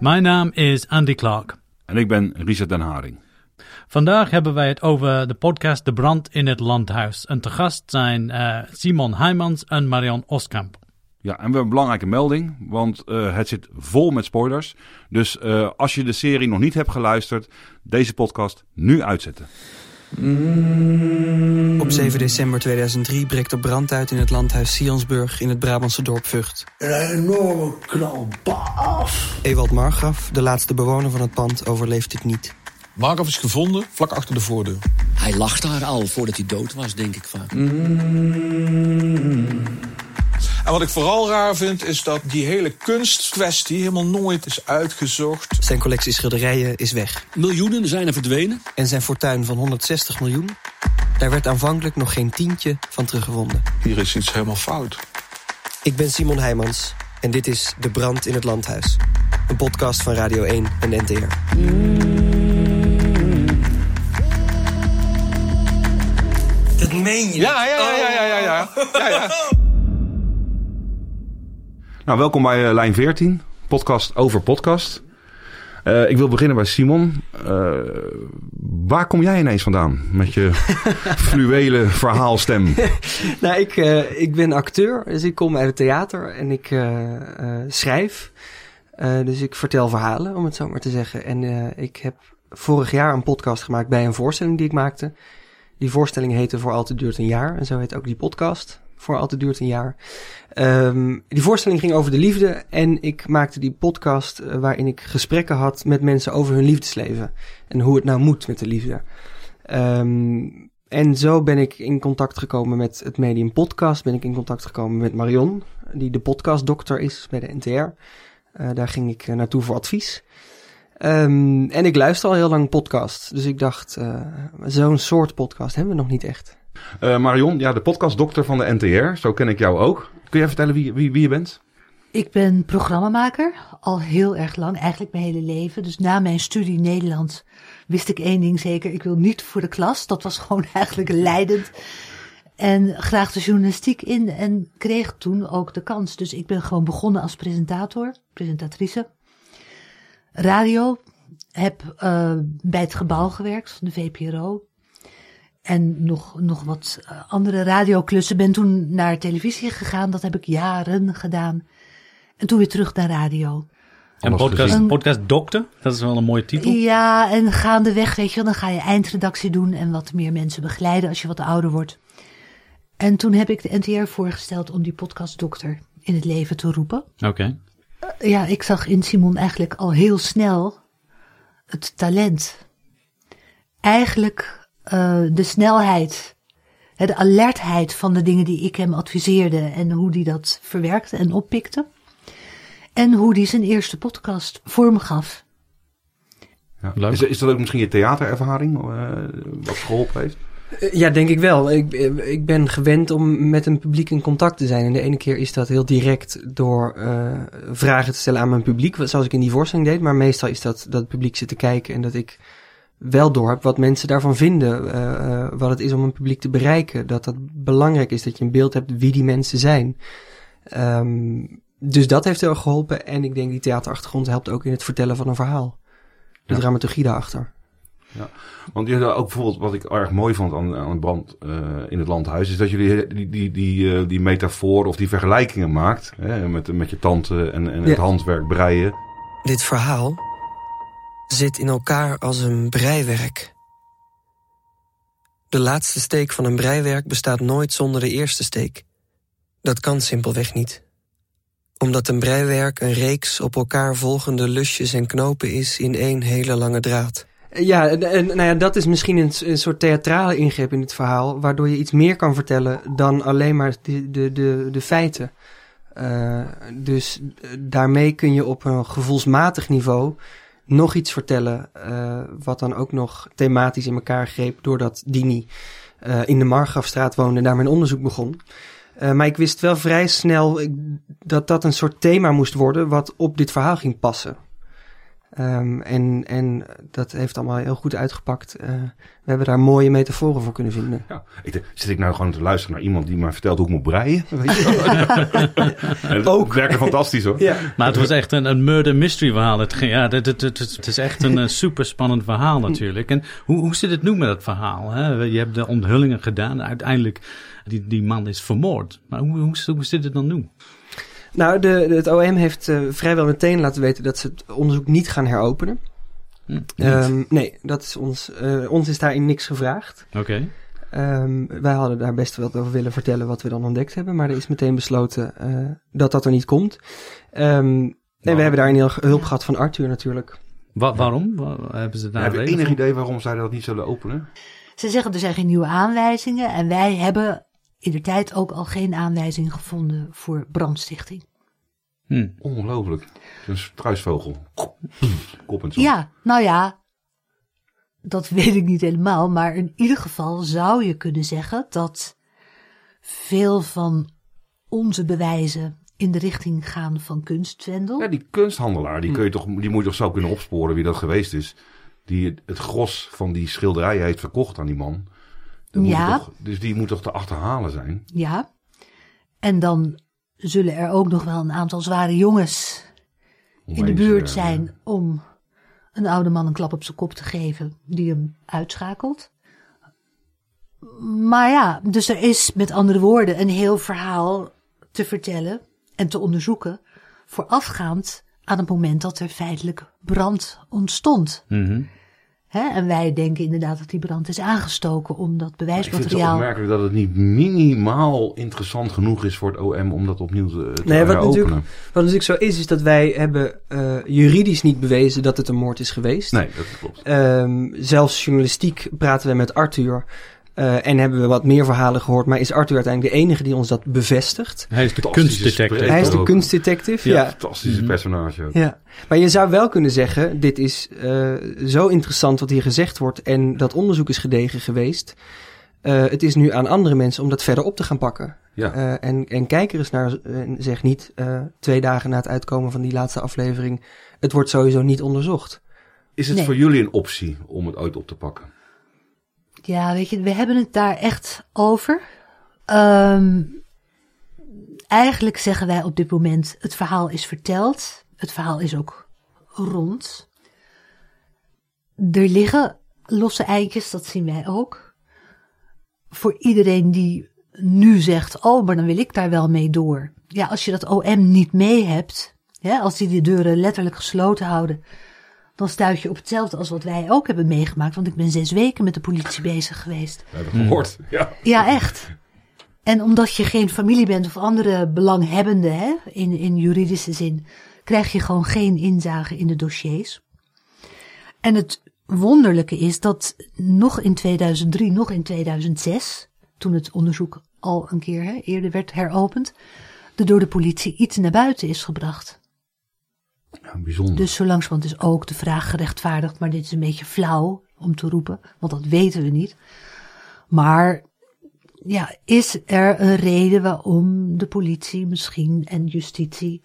Mijn naam is Andy Clark. En ik ben Richard den Haring. Vandaag hebben wij het over de podcast De Brand in het Landhuis. En te gast zijn uh, Simon Heijmans en Marion Oskamp. Ja, en we hebben een belangrijke melding, want uh, het zit vol met spoilers. Dus uh, als je de serie nog niet hebt geluisterd, deze podcast nu uitzetten. Op 7 december 2003 breekt er brand uit in het landhuis Sionsburg in het Brabantse dorp Vught. Een enorme knal. Baaf. Ewald Margraf, de laatste bewoner van het pand, overleeft dit niet. Margraf is gevonden vlak achter de voordeur. Hij lag daar al voordat hij dood was, denk ik vaak. En wat ik vooral raar vind, is dat die hele kunstkwestie helemaal nooit is uitgezocht. Zijn collectie schilderijen is weg. Miljoenen zijn er verdwenen. En zijn fortuin van 160 miljoen, daar werd aanvankelijk nog geen tientje van teruggevonden. Hier is iets helemaal fout. Ik ben Simon Heijmans en dit is De Brand in het Landhuis. Een podcast van Radio 1 en NTR. Dat meen je? Ja, ja, ja, ja, ja, ja. ja, ja. Nou, welkom bij uh, Lijn 14, podcast over podcast. Uh, ik wil beginnen bij Simon. Uh, waar kom jij ineens vandaan met je fluwele verhaalstem? nou, ik, ik ben acteur, dus ik kom uit het theater en ik schrijf. dus ik vertel verhalen, om het zo maar te zeggen. En ik heb vorig jaar een podcast gemaakt bij een voorstelling die ik maakte. Die voorstelling heette Voor Altijd Duurt een Jaar. En zo heet ook die podcast. Voor Altijd Duurt een Jaar. Um, die voorstelling ging over de liefde. En ik maakte die podcast uh, waarin ik gesprekken had met mensen over hun liefdesleven. En hoe het nou moet met de liefde. Um, en zo ben ik in contact gekomen met het medium podcast. Ben ik in contact gekomen met Marion. Die de podcastdokter is bij de NTR. Uh, daar ging ik naartoe voor advies. Um, en ik luister al heel lang podcast. Dus ik dacht, zo'n soort podcast hebben we nog niet echt. Uh, Marion, ja, de podcastdokter van de NTR. Zo ken ik jou ook. Kun jij vertellen wie, wie, wie je bent? Ik ben programmamaker, al heel erg lang, eigenlijk mijn hele leven. Dus na mijn studie Nederlands wist ik één ding zeker. Ik wil niet voor de klas. Dat was gewoon eigenlijk leidend. En graag de journalistiek in en kreeg toen ook de kans. Dus ik ben gewoon begonnen als presentator, presentatrice radio. Heb uh, bij het gebouw gewerkt, de VPRO. En nog, nog wat andere radioklussen. Ben toen naar televisie gegaan. Dat heb ik jaren gedaan. En toen weer terug naar radio. En podcast, podcast Dokter, dat is wel een mooie titel. Ja, en gaandeweg, weet je, dan ga je eindredactie doen en wat meer mensen begeleiden als je wat ouder wordt. En toen heb ik de NTR voorgesteld om die podcast Dokter in het leven te roepen. Oké. Okay. Ja, ik zag in Simon eigenlijk al heel snel het talent. Eigenlijk uh, de snelheid, de alertheid van de dingen die ik hem adviseerde en hoe die dat verwerkte en oppikte. En hoe die zijn eerste podcast vorm gaf. Ja. Is, is, dat ook misschien je theaterervaring uh, wat geholpen heeft? Ja, denk ik wel. Ik, ik ben gewend om met een publiek in contact te zijn. En de ene keer is dat heel direct door uh, vragen te stellen aan mijn publiek, zoals ik in die voorstelling deed. Maar meestal is dat dat het publiek zit te kijken en dat ik wel door heb wat mensen daarvan vinden. Uh, uh, wat het is om een publiek te bereiken. Dat dat belangrijk is dat je een beeld hebt wie die mensen zijn. Um, dus dat heeft heel erg geholpen. En ik denk die theaterachtergrond helpt ook in het vertellen van een verhaal. De ja. dramaturgie daarachter. Ja, want je ook bijvoorbeeld wat ik erg mooi vond aan, aan het brand uh, in het landhuis, is dat jullie die, die, die, uh, die metafoor of die vergelijkingen maakt hè, met, met je tante en, en ja. het handwerk breien. Dit verhaal zit in elkaar als een breiwerk. De laatste steek van een breiwerk bestaat nooit zonder de eerste steek. Dat kan simpelweg niet. Omdat een breiwerk een reeks op elkaar volgende lusjes en knopen is in één hele lange draad. Ja, en, nou ja, dat is misschien een, soort theatrale ingreep in het verhaal, waardoor je iets meer kan vertellen dan alleen maar de, de, de, de feiten. Uh, dus daarmee kun je op een gevoelsmatig niveau nog iets vertellen, uh, wat dan ook nog thematisch in elkaar greep, doordat Dini uh, in de Margrafstraat woonde en daar mijn onderzoek begon. maar ik wist wel vrij snel dat dat een soort thema moest worden wat op dit verhaal ging passen. Ehm, en, en dat heeft allemaal heel goed uitgepakt. Eh, we hebben daar mooie metaforen voor kunnen vinden. Ja, ik denk, zit ik nou gewoon te luisteren naar iemand die mij vertelt hoe ik moet breien? Weet je Ook. Het werkt fantastisch hoor. Ja. Maar het was echt een, een murder mystery verhaal. Het, ja, het, het, het, het is echt een super spannend verhaal natuurlijk. En hoe, hoe zit het nu met het verhaal? Hè? Je hebt de onthullingen gedaan. Uiteindelijk, die, die man is vermoord. Maar hoe, hoe, hoe zit het dan nu? Nou, de, de- het OM heeft eh, vrijwel meteen laten weten dat ze het onderzoek niet gaan heropenen. Hm, Ehm, nee, dat is ons, eh, ons is daarin niks gevraagd. Oké. Ehm, wij hadden daar best wel over willen vertellen wat we dan ontdekt hebben. Maar er is meteen besloten eh, dat dat er niet komt. Ehm, nee, we hebben daarin heel hulp gehad van Arthur natuurlijk. Wa- waarom? Wa- hebben ze daar Heb je enig idee waarom zij dat niet zullen openen? Ze zeggen er zijn geen nieuwe aanwijzingen. En wij hebben in de tijd ook al geen aanwijzing gevonden voor brandstichting. Hm. Ongelooflijk. Een struisvogel. Kop en zo. Ja, nou ja, dat weet ik niet helemaal. Maar in ieder geval zou je kunnen zeggen dat veel van onze bewijzen in de richting gaan van kunstzwendel. Ja, die kunsthandelaar, die, kun je toch, die moet je toch zo kunnen opsporen wie dat geweest is. Die het, het gros van die schilderijen heeft verkocht aan die man. Dat Ja. toch- dus die moet toch te achterhalen zijn? Ja. En dan zullen er ook nog wel een aantal zware jongens in de buurt eh, zijn om een oude man een klap op zijn kop te geven die hem uitschakelt. Maar ja, dus er is met andere woorden een heel verhaal te vertellen en te onderzoeken voorafgaand aan het moment dat er feitelijk brand ontstond. Mhm. Hè? En wij denken inderdaad dat die brand is aangestoken omdat Ik vind het bewijsmateriaal... opmerkelijk dat het niet minimaal interessant genoeg is voor het OM om dat opnieuw te, te Nee, wat heropenen. natuurlijk- Wat natuurlijk zo is, is dat wij hebben eh, juridisch niet bewezen dat het een moord is geweest. Nee, dat klopt. Ehm, zelfs journalistiek praten we met Arthur. Eh, en hebben we wat meer verhalen gehoord. Maar is Arthur uiteindelijk de enige die ons dat bevestigt? Hij is de kunstdetective. Hij is de kunstdetective. Ja. Ja. Fantastische Mhm. personage. ook. ja. Maar je zou wel kunnen zeggen, dit is eh, zo interessant wat hier gezegd wordt. En dat onderzoek is gedegen geweest. Eh, het is nu aan andere mensen om dat verder op te gaan pakken. Ja. Eh, en, en kijk er eens naar en zeg niet eh, twee dagen na het uitkomen van die laatste aflevering. Het wordt sowieso niet onderzocht. Is het Nee. voor jullie een optie om het ooit op te pakken? Ja, weet je, we hebben het daar echt over. Ehm, eigenlijk zeggen wij op dit moment: het verhaal is verteld. Het verhaal is ook rond. Er liggen losse eindjes, dat zien wij ook. Voor iedereen die nu zegt: Oh, maar dan wil ik daar wel mee door. Ja, als je dat OM niet mee hebt, hè, als die de deuren letterlijk gesloten houden, dan stuit je op hetzelfde als wat wij ook hebben meegemaakt. Want ik ben zes weken met de politie bezig geweest. We hebben gehoord. Ja. Ja, echt. En omdat je geen familie bent of andere belanghebbenden hè, in, in juridische zin, krijg je gewoon geen inzage in de dossiers. En het wonderlijke is dat nog in 2003, nog in 2006, toen het onderzoek al een keer hè, eerder werd heropend, er door de politie iets naar buiten is gebracht. Ja, bijzonder. Dus zo langzamerhand is ook de vraag gerechtvaardigd, maar dit is een beetje flauw om te roepen, want dat weten we niet. Maar ja, is er een reden waarom de politie misschien en justitie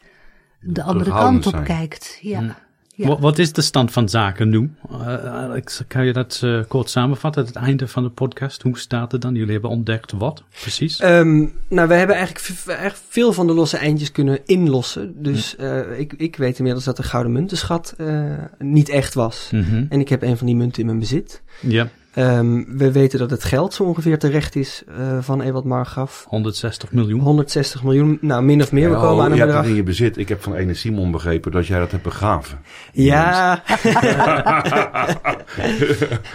de andere kant op zijn. kijkt? Ja. Ja. Wat, is de stand van zaken nu? Eh, Alex, kan je dat eh, kort samenvatten? Het einde van de podcast. Hoe staat het dan? Jullie hebben ontdekt wat precies? Ehm, nou, we hebben eigenlijk, veel van de losse eindjes kunnen inlossen. Dus eh, ik, ik weet inmiddels dat de gouden muntenschat eh, niet echt was. Mhm. En ik heb een van die munten in mijn bezit. Ja, Ehm, we weten dat het geld zo ongeveer terecht is eh, van Ewald Margraf. 160 miljoen. 160 miljoen, nou min of meer, we Ja, komen aan je een hebt het bedrag. in je bezit. Ik heb van ene Simon begrepen dat jij dat hebt begraven. Ja,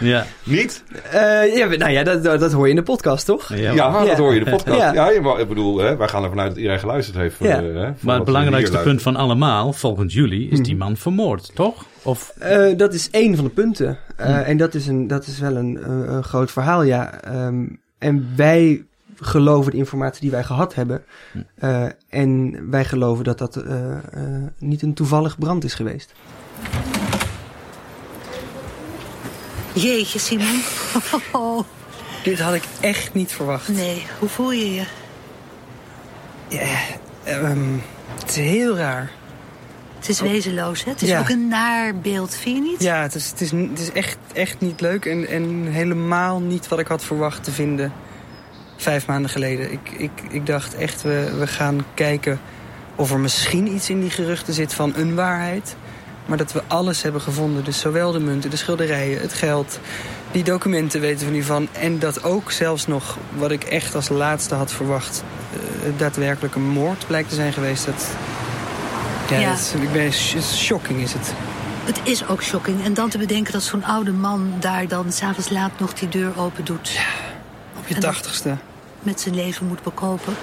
Ja, Niet? eh, ja, nou ja, dat, dat dat hoor je in de podcast, toch? ja. Ja, dat Ja. hoor je in de podcast. Ja. Ja, ik bedoel, hè, wij gaan ervan uit dat iedereen geluisterd heeft. Voor Ja. hè, voor Maar het belangrijkste punt van allemaal, volgens jullie, is die man vermoord, toch? Of Eh, dat is één van de punten. Eh, En dat is, een, dat is wel een, een, een groot verhaal, ja. Ehm, en wij geloven de informatie die wij gehad hebben. Eh, en wij geloven dat dat eh, eh, niet een toevallig brand is geweest. Jeetje, Simon. Oh, Dit had ik echt niet verwacht. nee, hoe voel je je? ehm, het is heel raar. Het is wezenloos, hè? Het is Ja. ook een naar beeld, vind je niet? Ja, het is, het is, het is echt, echt niet leuk en, en helemaal niet wat ik had verwacht te vinden vijf maanden geleden. Ik, ik, ik dacht echt, we, we gaan kijken of er misschien iets in die geruchten zit van een waarheid. Maar dat we alles hebben gevonden. Dus zowel de munten, de schilderijen, het geld, die documenten weten we nu van. En dat ook zelfs nog, wat ik echt als laatste had verwacht, eh, daadwerkelijk een moord blijkt te zijn geweest. Dat, ja, Ja. Dat, is- ik ben, shocking is het. Het is ook shocking. En dan te bedenken dat zo'n oude man daar dan s'avonds laat nog die deur open doet. Op je tachtigste. Met zijn leven moet bekopen.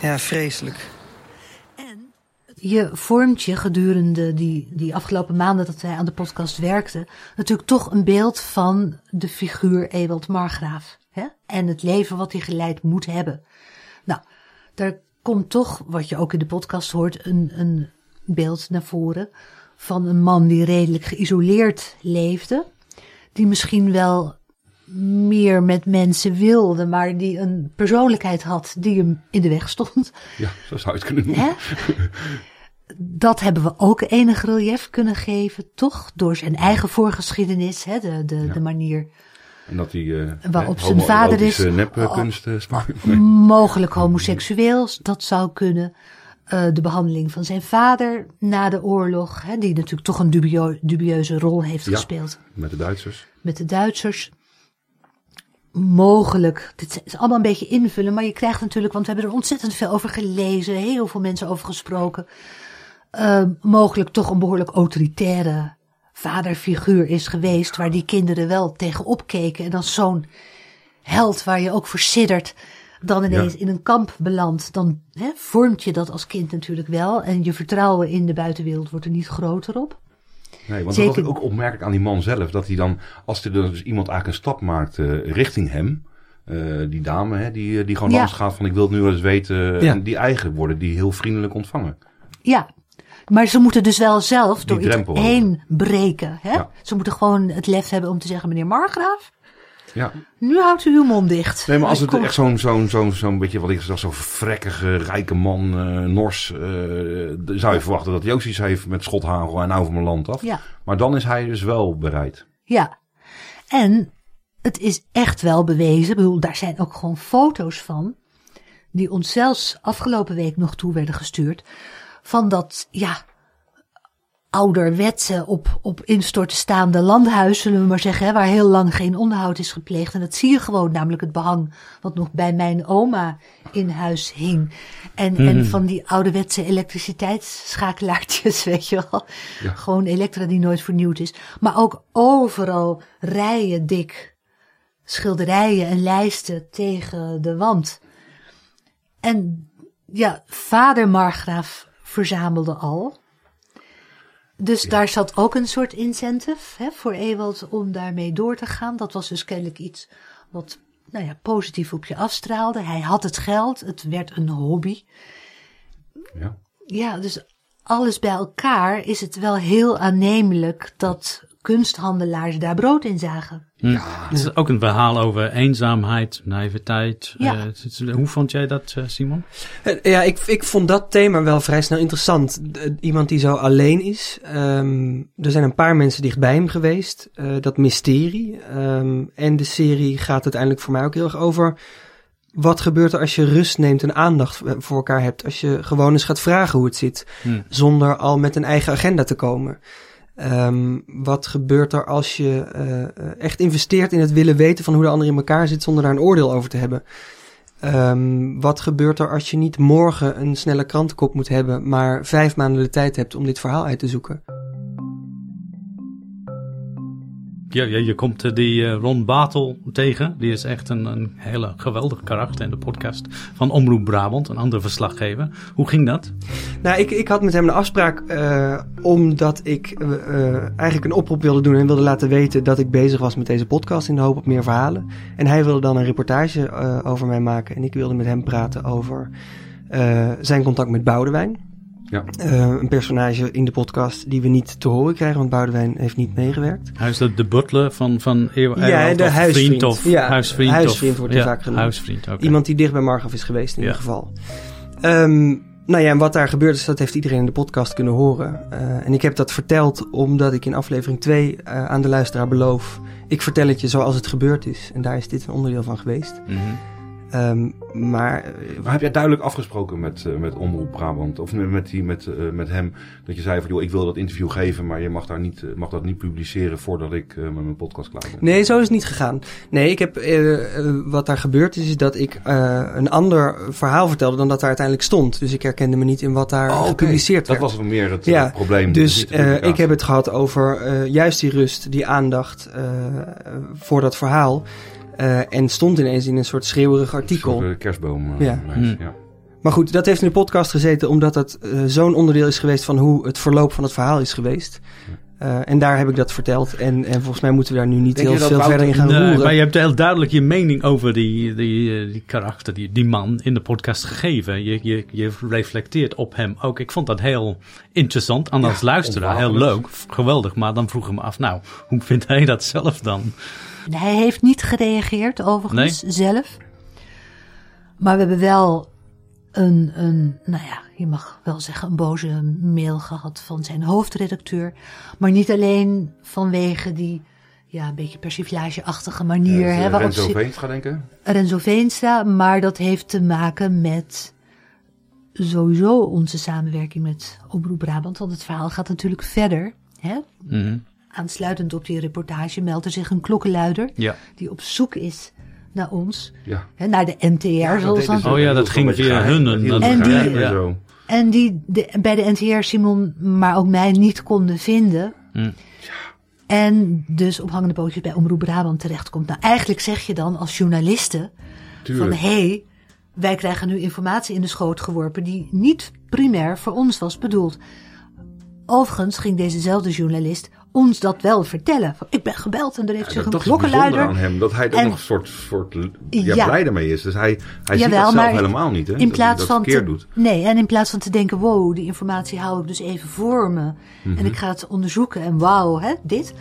Ja, vreselijk. En je vormt je gedurende die, die afgelopen maanden dat wij aan de podcast werkten... natuurlijk toch een beeld van de figuur Ewald Margraaf. Hè? En het leven wat hij geleid moet hebben. Nou, daar komt toch, wat je ook in de podcast hoort, een, een beeld naar voren... van een man die redelijk geïsoleerd leefde. Die misschien wel meer met mensen wilde, maar die een persoonlijkheid had die hem in de weg stond. Ja, zo zou je het kunnen noemen. Hè? Dat hebben we ook enig relief kunnen geven, toch? Door zijn eigen voorgeschiedenis, hè? De, de, de manier En dat hij eh Waarop zijn vader is- homoerotische nepkunst eh, mogelijk homoseksueel, dat zou kunnen. Eh, de behandeling van zijn vader na de oorlog, hè, die natuurlijk toch een dubio- dubieuze rol heeft Ja. gespeeld Met de Duitsers. met de Duitsers. Mogelijk, dit is allemaal een beetje invullen, maar je krijgt natuurlijk, want we hebben er ontzettend veel over gelezen, heel veel mensen over gesproken. eh, mogelijk toch een behoorlijk autoritaire vaderfiguur is geweest, waar die kinderen wel tegenop keken. En als zo'n held waar je ook voor siddert, dan ineens Ja. in een kamp belandt, dan hè, vormt je dat als kind natuurlijk wel. En je vertrouwen in de buitenwereld wordt er niet groter op. Nee, want Zeker. dat was ook opmerkelijk aan die man zelf. Dat hij dan, als er dus iemand eigenlijk een stap maakt eh, richting hem. eh, die dame, hè, die, eh, die gewoon Ja. langs gaat van ik wil het nu wel eens weten. Ja. En die eigen worden die heel vriendelijk ontvangen. Ja, maar ze moeten dus wel zelf door iets over. heen breken. Hè? Ja. Ze moeten gewoon het lef hebben om te zeggen, meneer Margraaf, Ja. nu houdt u uw mond dicht. Nee, maar als het echt zo'n zo'n zo'n zo'n beetje wat ik zeg, zo'n vrekkige, rijke man, eh, Nors, eh, zou je verwachten dat hij heeft met schothagel en nou van mijn land af. Ja, Maar dan is hij dus wel bereid. ja. En het is echt wel bewezen, ik bedoel, daar zijn ook gewoon foto's van, die ons zelfs afgelopen week nog toe werden gestuurd, van dat, ja, ouderwetse op, op instorten staande landhuis, zullen we maar zeggen, hè, waar heel lang geen onderhoud is gepleegd. En dat zie je gewoon, namelijk het behang wat nog bij mijn oma in huis hing. En, en van die ouderwetse elektriciteitsschakelaartjes, weet je wel. Ja. Gewoon elektra die nooit vernieuwd is. Maar ook overal rijen dik schilderijen en lijsten tegen de wand. En ja, vader Margraaf verzamelde al. Dus daar zat ook een soort incentive hè, voor Ewald om daarmee door te gaan. Dat was dus kennelijk iets wat nou ja, positief op je afstraalde. Hij had het geld, het werd een hobby. Ja. Ja, dus alles bij elkaar is het wel heel aannemelijk dat kunsthandelaars daar brood in zagen. Het is ook een verhaal over eenzaamheid, naïviteit. Ja. Eh, hoe vond jij dat, eh, Simon? Eh, Ja, ik, ik vond dat thema wel vrij snel interessant. Iemand die zo alleen is. Ehm, er zijn een paar mensen dicht bij hem geweest. eh, dat mysterie. Ehm, en de serie gaat uiteindelijk voor mij ook heel erg over... Wat gebeurt er als je rust neemt en aandacht voor elkaar hebt? Als je gewoon eens gaat vragen hoe het zit. Hmm. Zonder al met een eigen agenda te komen. Ehm, wat gebeurt er als je eh, eh, echt investeert in het willen weten van hoe de ander in elkaar zit zonder daar een oordeel over te hebben? Ehm, wat gebeurt er als je niet morgen een snelle krantenkop moet hebben, maar vijf maanden de tijd hebt om dit verhaal uit te zoeken? Ja, je komt eh, die eh, Ron Batel tegen. Die is echt een, een hele geweldig karakter in de podcast van Omroep Brabant, een andere verslaggever. Hoe ging dat? Nou, ik, ik had met hem een afspraak eh, omdat ik eigenlijk een oproep wilde doen en wilde laten weten dat ik bezig was met deze podcast in de hoop op meer verhalen. En hij wilde dan een reportage over mij maken en ik wilde met hem praten over zijn contact met Boudewijn. Ja. Eh, een personage in de podcast die we niet te horen krijgen, want Boudewijn heeft niet meegewerkt. Hij is de, de butler van, van Eeuw Ja, de of huisvriend. vriend of Ja, huisvriend. huisvriend of, wordt hij ja, vaak genoemd. Huisvriend. Iemand die dicht bij Margaf is geweest in Ja. ieder geval. Ehm, Nou ja, en wat daar gebeurd is, dat heeft iedereen in de podcast kunnen horen. Eh, en ik heb dat verteld omdat ik in aflevering 2 eh, aan de luisteraar beloof... ik vertel het je zoals het gebeurd is. En daar is dit een onderdeel van geweest. Mhm. Ehm, maar eh, Maar heb jij duidelijk afgesproken met, eh, met Omroep Brabant? Of met, met, die, met, eh, met hem? Dat je zei van, joh, ik wil dat interview geven, maar je mag, daar niet, mag dat niet publiceren voordat ik met mijn podcast klaar ben. Nee, zo is het niet gegaan. Nee, ik heb, wat daar gebeurd is, is dat ik een ander verhaal vertelde dan dat daar uiteindelijk stond. Dus ik herkende me niet in wat daar Oh, gepubliceerd Dat werd. was meer het Ja, probleem. Dus eh, ik heb het gehad over juist die rust, die aandacht voor dat verhaal. Eh, en stond ineens in een soort schreeuwerig artikel. Een soort, eh, kerstboom. eh, Ja. lijst, Hmm. ja. Maar goed, dat heeft in de podcast gezeten omdat het eh, zo'n onderdeel is geweest van hoe het verloop van het verhaal is geweest. Eh, en daar heb ik dat verteld. En, en volgens mij moeten we daar nu niet Denk heel dat veel Wouter- verder in gaan Nee, roeren. maar je hebt heel duidelijk je mening over die, die, die karakter, die, die man in de podcast gegeven. Je, je, je reflecteert op hem ook. Ik vond dat heel interessant. En als luisteraar heel leuk, geweldig. Maar dan vroeg ik me af, nou, hoe vindt hij dat zelf dan? Hij heeft niet gereageerd, overigens, zelf. Maar we hebben wel een, een, nou ja, je mag wel zeggen, een boze mail gehad van zijn hoofdredacteur. Maar niet alleen vanwege die, ja, een beetje persiflageachtige manier. Ja, hè, dus, waarop Renzo Veenstra denken. Renzo Veenstra, maar dat heeft te maken met sowieso onze samenwerking met Omroep Brabant. Want het verhaal gaat natuurlijk verder. Hè? Mhm. Aansluitend op die reportage meldt er zich een klokkenluider Ja. die op zoek is naar ons, Ja. hè, naar de NTR. zoals dan. Oh ja, dat ging via hun. En En die-. Ja. En die de, bij de NTR Simon, maar ook mij niet konden vinden. Hm. En dus op hangende pootjes bij Omroep Brabant terechtkomt. Nou, eigenlijk zeg je dan als journaliste van Tuurlijk. hé, hey, wij krijgen nu informatie in de schoot geworpen die niet primair voor ons was bedoeld. Overigens ging dezezelfde journalist ons dat wel vertellen. Van, Ik ben gebeld en er heeft zich een dat is klokkenluider. aan hem. Dat hij er nog een soort, soort ja, Ja. blij daarmee is. Dus hij, hij ziet dat zelf maar helemaal niet. Hè? In dat plaats hij dat van te, doet. Nee, en in plaats van te denken, wow, die informatie hou ik dus even voor me. Mhm. En ik ga het onderzoeken en wauw, hè, dit.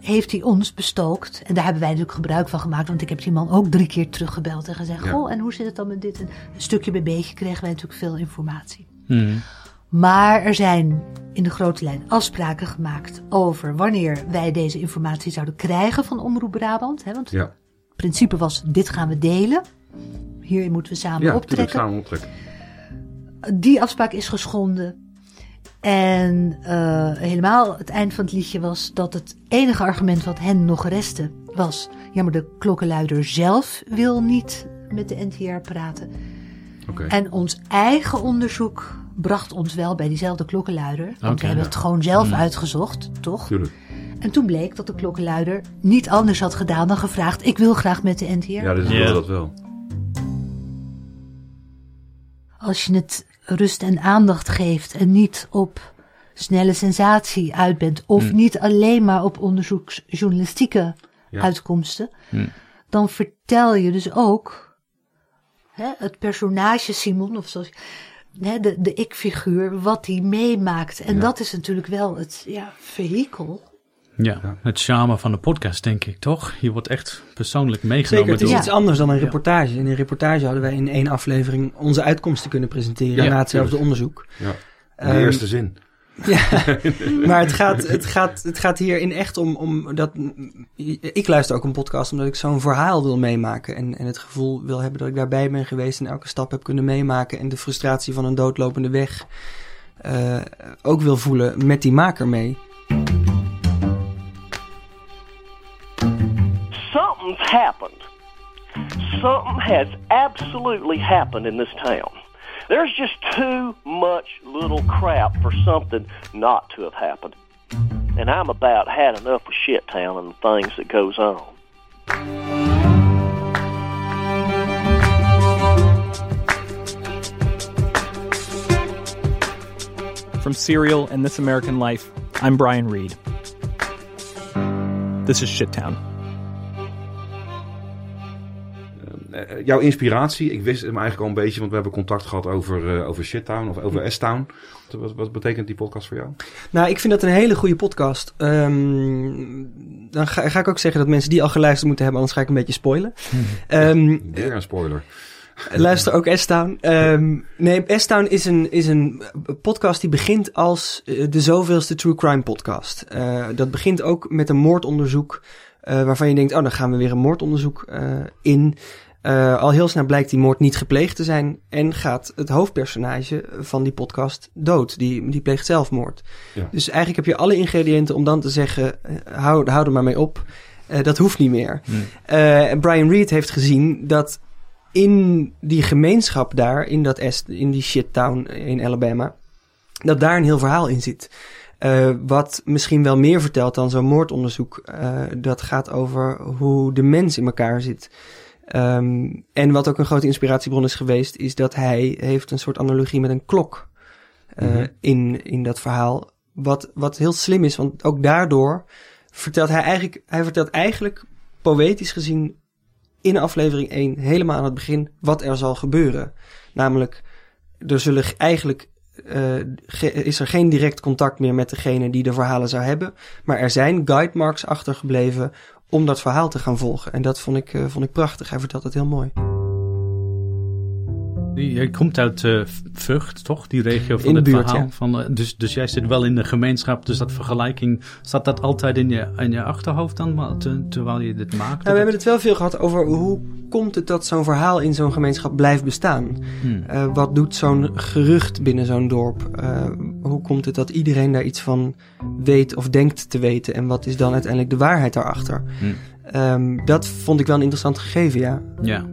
Heeft hij ons bestookt. En daar hebben wij natuurlijk gebruik van gemaakt. Want ik heb die man ook drie keer teruggebeld en gezegd, Ja. goh, en hoe zit het dan met dit? En stukje bij beetje kregen wij natuurlijk veel informatie. Mhm. Maar er zijn in de grote lijn afspraken gemaakt over wanneer wij deze informatie zouden krijgen van Omroep Brabant. Hè? Want Ja, het principe was, dit gaan we delen. Hierin moeten we samen ja optrekken. samen optrekken. Die afspraak is geschonden. En eh, helemaal het eind van het liedje was dat het enige argument wat hen nog restte was... ja, maar de klokkenluider zelf wil niet met de NTR praten. En ons eigen onderzoek bracht ons wel bij diezelfde klokkenluider. Want we hebben ja. het gewoon zelf uitgezocht, toch? Tuurlijk. En toen bleek dat de klokkenluider niet anders had gedaan dan gevraagd... ik wil graag met de NTR. Ja, dus Ja. wilde dat wel. als je het rust en aandacht geeft en niet op snelle sensatie uit bent, of niet alleen maar op onderzoeksjournalistieke Ja. uitkomsten, Hm. dan vertel je dus ook hè, het personage Simon, of zoals hè, de, de ik-figuur, wat hij meemaakt. En Ja. dat is natuurlijk wel het ja, vehikel. Ja, het charme van de podcast, denk ik, toch? Je wordt echt persoonlijk meegenomen Zeker, het is door... iets anders dan een reportage. In een reportage hadden wij in één aflevering onze uitkomsten kunnen presenteren Ja, na hetzelfde tuurlijk. onderzoek. Ja. De Ehm, eerste zin. Ja, maar het gaat, het, gaat, het gaat hierin echt om, om dat. Ik luister ook een podcast omdat ik zo'n verhaal wil meemaken. En, en het gevoel wil hebben dat ik daarbij ben geweest en elke stap heb kunnen meemaken. En de frustratie van een doodlopende weg eh, ook wil voelen met die maker mee. Something's happened. Something has absolutely happened in this town. There's just too much little crap for something not to have happened. And I'm about had enough of shit town and the things that goes on. From Serial and This American Life, I'm Brian Reed. This is Shittown. Jouw inspiratie, ik wist hem eigenlijk al een beetje, want we hebben contact gehad over, eh, over Shittown of over S-Town. Wat, wat betekent die podcast voor jou? Nou, ik vind dat een hele goede podcast. Ehm, dan ga, ga ik ook zeggen dat mensen die al geluisterd moeten hebben, anders ga ik een beetje spoilen. Ehm, Weer een spoiler. Luister ook S-Town. Ehm, nee, S-Town is een, is een podcast die begint als eh, de zoveelste true crime podcast. Eh, dat begint ook met een moordonderzoek. eh, waarvan je denkt, oh, dan gaan we weer een moordonderzoek eh, in. Eh, al heel snel blijkt die moord niet gepleegd te zijn. En gaat het hoofdpersonage van die podcast dood. Die, die pleegt zelfmoord. Ja. Dus eigenlijk heb je alle ingrediënten om dan te zeggen: eh, hou, hou er maar mee op. Eh, dat hoeft niet meer. En Brian Reed heeft gezien dat in die gemeenschap daar, in, dat est, in die shittown in Alabama, dat daar een heel verhaal in zit. Wat misschien wel meer vertelt dan zo'n moordonderzoek. Dat gaat over hoe de mens in elkaar zit. Ehm, en wat ook een grote inspiratiebron is geweest, is dat hij heeft een soort analogie met een klok Mhm. in, in dat verhaal. Wat, wat heel slim is, want ook daardoor vertelt hij eigenlijk, hij vertelt eigenlijk poëtisch gezien in aflevering 1 helemaal aan het begin wat er zal gebeuren. Namelijk, er zullen eigenlijk eh, is er geen direct contact meer met degene die de verhalen zou hebben. Maar er zijn guidemarks achtergebleven om dat verhaal te gaan volgen. En dat vond ik, eh, vond ik prachtig. Hij vertelt het heel mooi. Je komt uit eh, Vught, toch? Die regio van In het buurt, verhaal. ja. Van, eh, dus, dus jij zit wel in de gemeenschap. Dus dat vergelijking, zat dat altijd in je, in je achterhoofd dan, te- terwijl je dit maakte? Nou, we hebben het wel veel gehad over hoe komt het dat zo'n verhaal in zo'n gemeenschap blijft bestaan. Hmm. Eh, wat doet zo'n gerucht binnen zo'n dorp? Eh, hoe komt het dat iedereen daar iets van weet of denkt te weten? En wat is dan uiteindelijk de waarheid daarachter? Hmm. Ehm, dat vond ik wel een interessant gegeven, ja. Ja.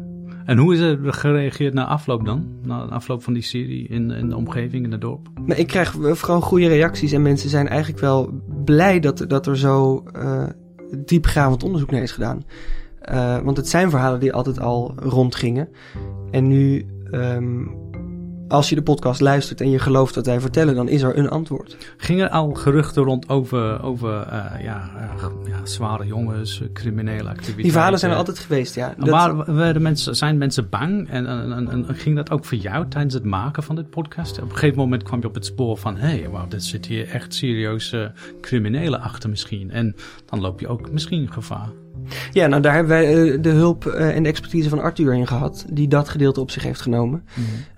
En hoe is er gereageerd na afloop dan? Na afloop van die serie in, in de omgeving, in het dorp? Maar ik krijg vooral goede reacties en mensen zijn eigenlijk wel blij dat, dat er zo diepgravend onderzoek naar is gedaan. Eh, want het zijn verhalen die altijd al rondgingen. En nu, ehm, als je de podcast luistert en je gelooft wat wij vertellen, dan is er een antwoord. Gingen er al geruchten rond over, over eh, ja, eh, ja, zware jongens, eh, criminele activiteiten? Die verhalen zijn er altijd geweest, ja. Dat- Maar werden mensen, zijn mensen bang? En, en, en, en ging dat ook voor jou tijdens het maken van dit podcast? Op een gegeven moment kwam je op het spoor van... hé, hey, wauw, er zit hier echt serieuze criminelen achter misschien. En dan loop je ook misschien gevaar. Ja, nou daar hebben wij eh, de hulp eh, en de expertise van Arthur in gehad, die dat gedeelte op zich heeft genomen.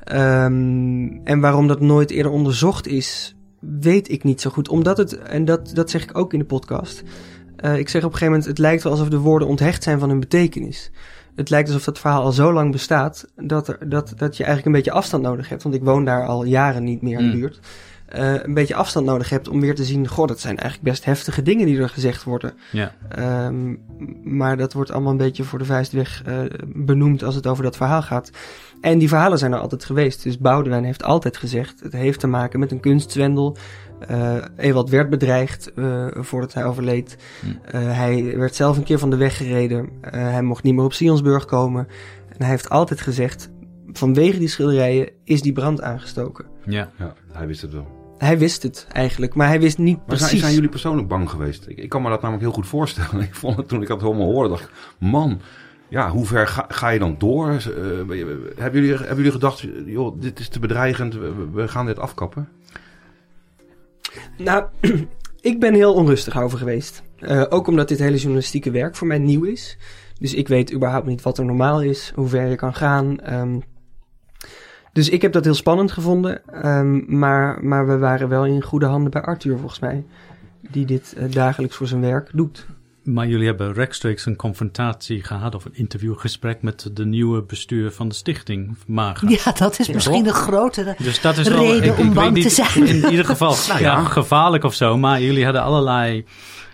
Ehm, en waarom dat nooit eerder onderzocht is, weet ik niet zo goed. Omdat het, en dat, dat zeg ik ook in de podcast. eh, ik zeg op een gegeven moment, het lijkt wel alsof de woorden onthecht zijn van hun betekenis. Het lijkt alsof dat verhaal al zo lang bestaat, dat, er, dat, dat je eigenlijk een beetje afstand nodig hebt. Want ik woon daar al jaren niet meer in de Mm. Eh, een beetje afstand nodig hebt om weer te zien, goh, dat zijn eigenlijk best heftige dingen die er gezegd worden. Ja. Ehm, maar dat wordt allemaal een beetje voor de vuist weg eh, benoemd als het over dat verhaal gaat. En die verhalen zijn er altijd geweest. Dus Boudewijn heeft altijd gezegd, het heeft te maken met een kunstzwendel. Eh Ewald werd bedreigd eh, voordat hij overleed. Eh, hij werd zelf een keer van de weg gereden. Eh, hij mocht niet meer op Sionsburg komen. En hij heeft altijd gezegd, vanwege die schilderijen is die brand aangestoken. Ja. Ja, hij wist het wel. Hij wist het eigenlijk, maar hij wist niet Maar precies. zijn, zijn jullie persoonlijk bang geweest? Ik, ik kan me dat namelijk heel goed voorstellen. Ik vond het toen ik dat helemaal hoorde, dacht ik, man, ja, hoe ver ga, ga je dan door? Eh, hebben, jullie, hebben jullie gedacht, joh, dit is te bedreigend, we, we gaan dit afkappen? Nou, ik ben heel onrustig over geweest. Eh, ook omdat dit hele journalistieke werk voor mij nieuw is. Dus ik weet überhaupt niet wat er normaal is, hoe ver je kan gaan. Ehm, dus ik heb dat heel spannend gevonden. Ehm, maar, maar we waren wel in goede handen bij Arthur, volgens mij. Die dit eh, dagelijks voor zijn werk doet. Maar jullie hebben rechtstreeks een confrontatie gehad of een interviewgesprek met de nieuwe bestuur van de stichting Maga. Ja, dat is misschien een grotere Dus dat is wel, reden ik, ik om weet bang niet, te zijn. In ieder geval nou ja, Ja. gevaarlijk of zo. Maar jullie hadden allerlei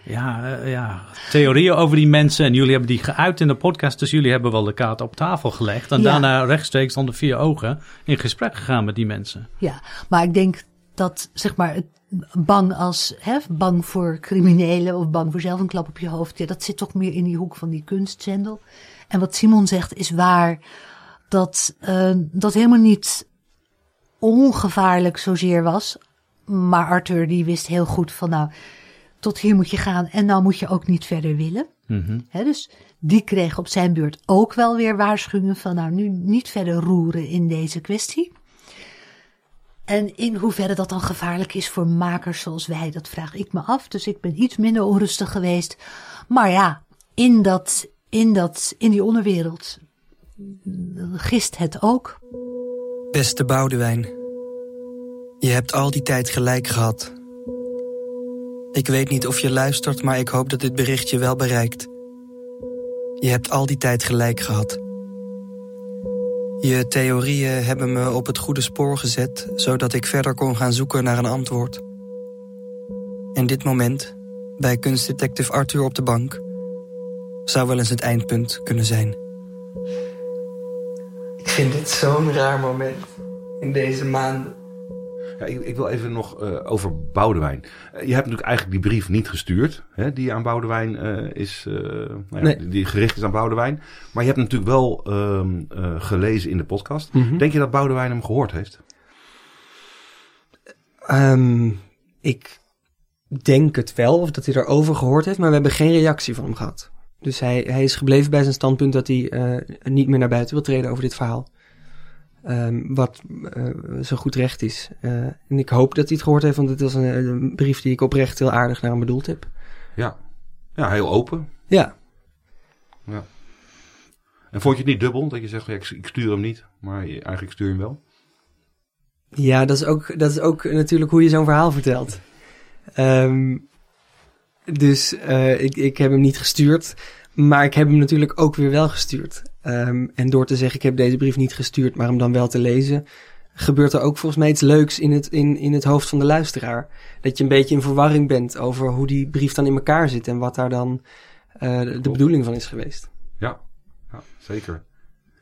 ja, eh, ja, theorieën over die mensen. En jullie hebben die geuit in de podcast. Dus jullie hebben wel de kaart op tafel gelegd. En Ja. daarna rechtstreeks onder vier ogen in gesprek gegaan met die mensen. Ja, maar ik denk dat zeg maar het bang als hè, bang voor criminelen of bang voor zelf een klap op je hoofd. Ja, dat zit toch meer in die hoek van die kunstzendel. En wat Simon zegt is waar dat eh, dat helemaal niet ongevaarlijk zozeer was. Maar Arthur die wist heel goed van nou, tot hier moet je gaan en nou moet je ook niet verder willen. Mhm. Hè, dus die kreeg op zijn beurt ook wel weer waarschuwingen van nou nu niet verder roeren in deze kwestie. En in hoeverre dat dan gevaarlijk is voor makers zoals wij, dat vraag ik me af. Dus ik ben iets minder onrustig geweest. Maar ja, in, dat, in, dat, in die onderwereld gist het ook. Beste Boudewijn, je hebt al die tijd gelijk gehad. Ik weet niet of je luistert, maar ik hoop dat dit bericht je wel bereikt. Je hebt al die tijd gelijk gehad. Je theorieën hebben me op het goede spoor gezet, zodat ik verder kon gaan zoeken naar een antwoord. En dit moment, bij kunstdetective Arthur op de bank, zou wel eens het eindpunt kunnen zijn. Ik vind dit zo'n raar moment in deze maanden. Ja, ik, ik wil even nog eh, over Boudewijn. Eh, je hebt natuurlijk eigenlijk die brief niet gestuurd, hè, die aan Boudewijn eh, is, nou ja, Nee. die gericht is aan Boudewijn. Maar je hebt natuurlijk wel ehm, eh, gelezen in de podcast. Mhm. Denk je dat Boudewijn hem gehoord heeft? Ehm, ik denk het wel, of dat hij erover gehoord heeft, maar we hebben geen reactie van hem gehad. Dus hij, hij is gebleven bij zijn standpunt dat hij niet meer naar buiten wil treden over dit verhaal. Ehm, wat eh, zo goed recht is. Eh, en ik hoop dat hij het gehoord heeft, want het was een, een brief die ik oprecht heel aardig naar hem bedoeld heb. Ja. Ja, heel open. Ja, Ja. En vond je het niet dubbel? Dat je zegt, ja, ik, ik stuur hem niet, maar je- eigenlijk stuur je hem wel? Ja, dat is ook, dat is ook natuurlijk hoe je zo'n verhaal vertelt. Ehm, dus eh, ik, ik heb hem niet gestuurd, maar ik heb hem natuurlijk ook weer wel gestuurd. Ehm, en door te zeggen, ik heb deze brief niet gestuurd, maar hem dan wel te lezen, gebeurt er ook volgens mij iets leuks in het, in, in het hoofd van de luisteraar. Dat je een beetje in verwarring bent over hoe die brief dan in elkaar zit en wat daar dan eh, de, de bedoeling van is geweest. Ja, ja zeker.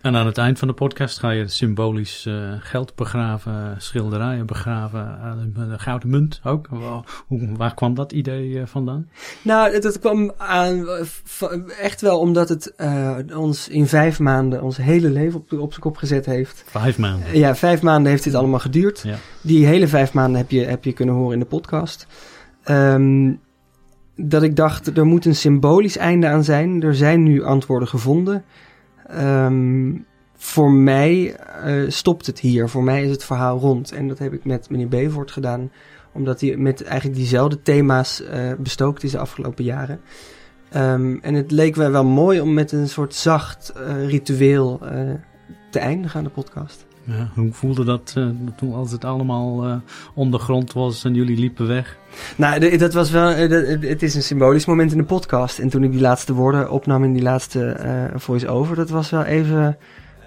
En aan het eind van de podcast ga je symbolisch eh, geld begraven, schilderijen begraven, de, de gouden munt ook. Hoe, waar kwam dat idee eh, vandaan? Nou, het kwam aan, echt wel omdat het ons in vijf maanden ons hele leven op, op zijn kop gezet heeft. Vijf maanden. Ja, vijf maanden heeft dit allemaal geduurd. Ja. Die hele vijf maanden heb je, heb je kunnen horen in de podcast. Ehm, dat ik dacht, er moet een symbolisch einde aan zijn. Er zijn nu antwoorden gevonden. Ehm, voor mij eh, stopt het hier. Voor mij is het verhaal rond. En dat heb ik met meneer Bevoort gedaan. Omdat hij met eigenlijk diezelfde thema's eh, bestookt is de afgelopen jaren. Ehm, en het leek mij wel mooi om met een soort zacht eh, ritueel te eindigen aan de podcast. Ja, hoe voelde dat eh, toen als het allemaal eh, ondergrond was en jullie liepen weg? Nou, dat was wel. eh, Het is een symbolisch moment in de podcast. En toen ik die laatste woorden opnam in die laatste voice-over, dat was wel even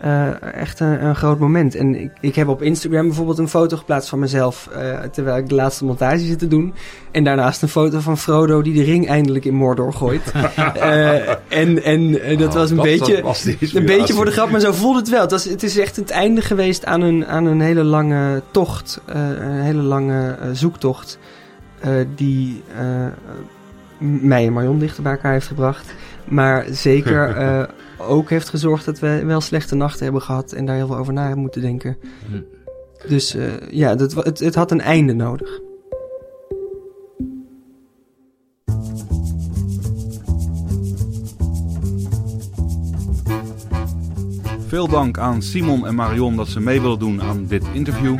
eh, echt een, een groot moment. En ik, ik heb op Instagram bijvoorbeeld een foto geplaatst van mezelf eh, terwijl ik de laatste montage zit te doen. En daarnaast een foto van Frodo die de ring eindelijk in Mordor gooit. Eh, en en dat Oh, was een dat beetje. was Een beetje voor de grap, maar zo voelde het wel. Het, was, het is echt het einde geweest aan een, aan een hele lange tocht. een hele lange zoektocht. die mij en Marion dichter bij elkaar heeft gebracht. Maar zeker eh, ook heeft gezorgd dat we wel slechte nachten hebben gehad. En daar heel veel over na hebben moeten denken. Hm. Dus eh, ja, dat, het, het had een einde nodig. Veel dank aan Simon en Marion dat ze mee willen doen aan dit interview.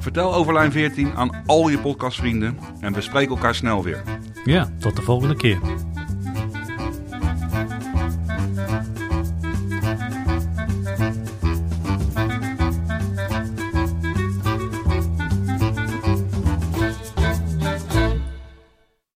Vertel over Lijn 14 aan al je podcastvrienden en we spreken elkaar snel weer. Ja, tot de volgende keer.